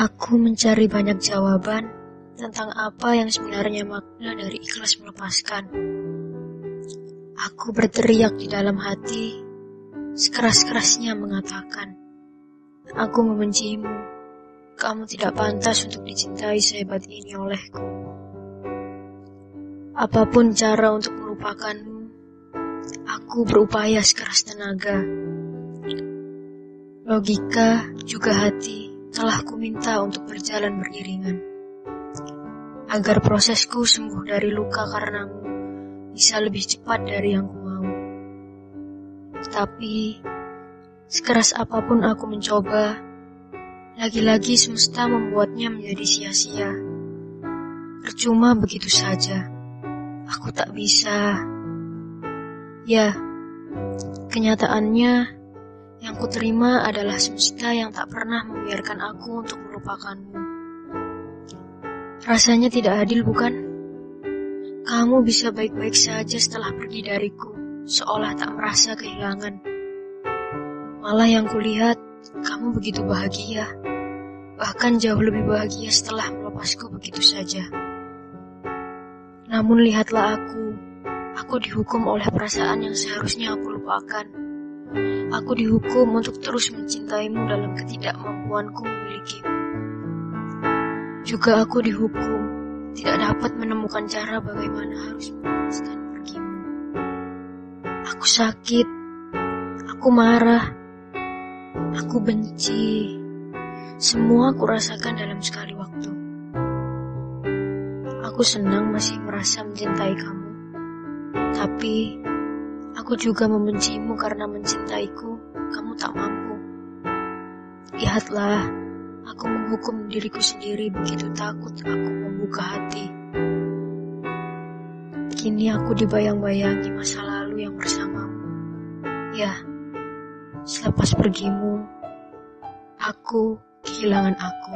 Aku mencari banyak jawaban tentang apa yang sebenarnya makna dari ikhlas melepaskan. Aku berteriak di dalam hati, sekeras-kerasnya mengatakan, Aku membencimu, kamu tidak pantas untuk dicintai sehebat ini olehku. Apa pun cara untuk melupakanmu, aku berupaya sekeras tenaga. Logika juga hati telah kuminta untuk berjalan beriringan. Agar prosesku sembuh dari luka karenamu bisa lebih cepat dari yang ku mau. Tapi, sekeras apa pun aku mencoba, lagi-lagi semesta membuatnya menjadi sia-sia. Percuma begitu saja. Aku tak bisa. Ya, kenyataannya yang kuterima adalah semesta yang tak pernah membiarkan aku untuk melupakanmu. Rasanya tidak adil, bukan? Kamu bisa baik-baik saja setelah pergi dariku, seolah tak merasa kehilangan. Malah yang kulihat, kamu begitu bahagia. Bahkan jauh lebih bahagia setelah melepasku begitu saja. Namun lihatlah aku, aku dihukum oleh perasaan yang seharusnya aku lupakan Aku dihukum untuk terus mencintaimu dalam ketidakmampuanku memilikimu. Juga aku dihukum tidak dapat menemukan cara bagaimana harus melepaskan pergimu. Aku sakit, aku marah, aku benci. Semua aku rasakan dalam sekali waktu. Aku senang masih merasa mencintai kamu. Tapi Aku juga membencimu karena mencintaiku, kamu tak mampu. Lihatlah, aku menghukum diriku sendiri begitu takut aku membuka hati. Kini aku dibayang-bayangi masa lalu yang bersamamu. Ya, selepas pergimu, aku kehilangan aku.